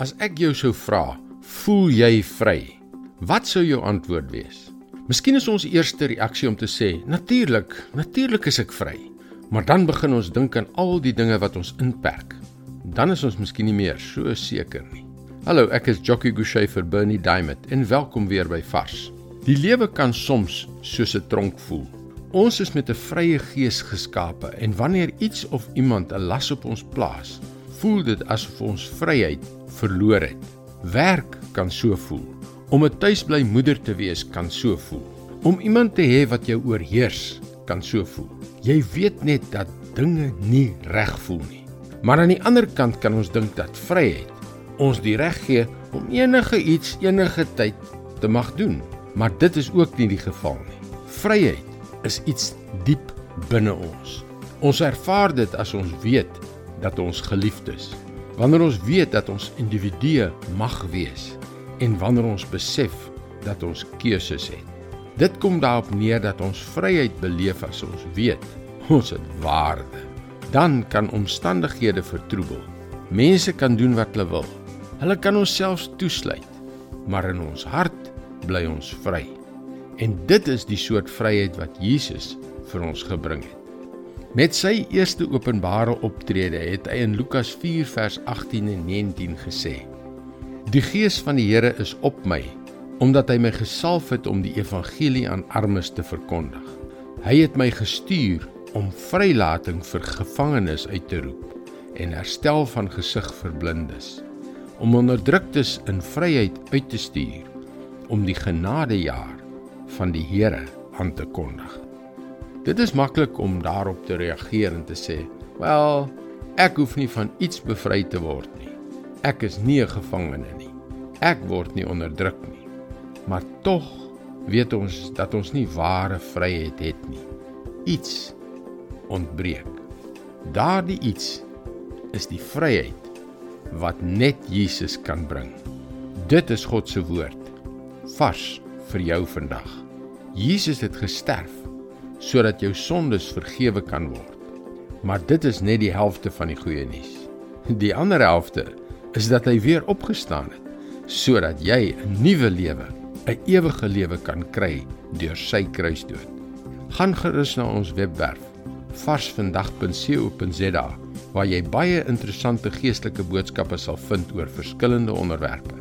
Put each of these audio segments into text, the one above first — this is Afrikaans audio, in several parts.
As ek jou sou vra, voel jy vry? Wat sou jou antwoord wees? Miskien is ons eerste reaksie om te sê, natuurlik, natuurlik is ek vry. Maar dan begin ons dink aan al die dinge wat ons inperk. Dan is ons miskien nie meer so seker nie. Hallo, ek is Jockey Gouchee vir Bernie Diamond en welkom weer by Vars. Die lewe kan soms soos 'n tronk voel. Ons is met 'n vrye gees geskape en wanneer iets of iemand 'n las op ons plaas, voel dit asof ons vryheid verloor het. Werk kan so voel. Om 'n tuisbly moeder te wees kan so voel. Om iemand te hê wat jou oorheers kan so voel. Jy weet net dat dinge nie reg voel nie. Maar aan die ander kant kan ons dink dat vryheid ons die reg gee om enige iets enige tyd te mag doen. Maar dit is ook nie die geval nie. Vryheid is iets diep binne ons. Ons ervaar dit as ons weet dat ons geliefd is. Wanneer ons weet dat ons individue mag wees en wanneer ons besef dat ons keuses het. Dit kom daarop neer dat ons vryheid beleef as ons weet ons het waarde. Dan kan omstandighede vertroebel. Mense kan doen wat hulle wil. Hulle kan ons selfs toesluit, maar in ons hart bly ons vry. En dit is die soort vryheid wat Jesus vir ons gebring het. Met sy eerste openbare optrede het hy in Lukas 4 vers 18 en 19 gesê: Die Gees van die Here is op my, omdat hy my gesalf het om die evangelie aan armes te verkondig. Hy het my gestuur om vrylating vir gevangenes uit te roep en herstel van gesig vir blindes, om onderdruktes in vryheid uit te stuur, om die genadejaar van die Here aan te kondig. Dit is maklik om daarop te reageer en te sê, "Wel, ek hoef nie van iets bevry te word nie. Ek is nie 'n gevangene nie. Ek word nie onderdruk nie." Maar tog weet ons dat ons nie ware vryheid het nie. Iets ontbreek. Daardie iets is die vryheid wat net Jesus kan bring. Dit is God se woord vars vir jou vandag. Jesus het gesterf sodat jou sondes vergewe kan word. Maar dit is net die helfte van die goeie nuus. Die ander helfte is dat hy weer opgestaan het sodat jy 'n nuwe lewe, 'n ewige lewe kan kry deur sy kruisdood. Gaan gerus na ons webwerf varsvandag.co.za waar jy baie interessante geestelike boodskappe sal vind oor verskillende onderwerpe.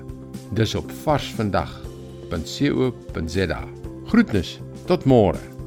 Dis op varsvandag.co.za. Groetnis, tot môre.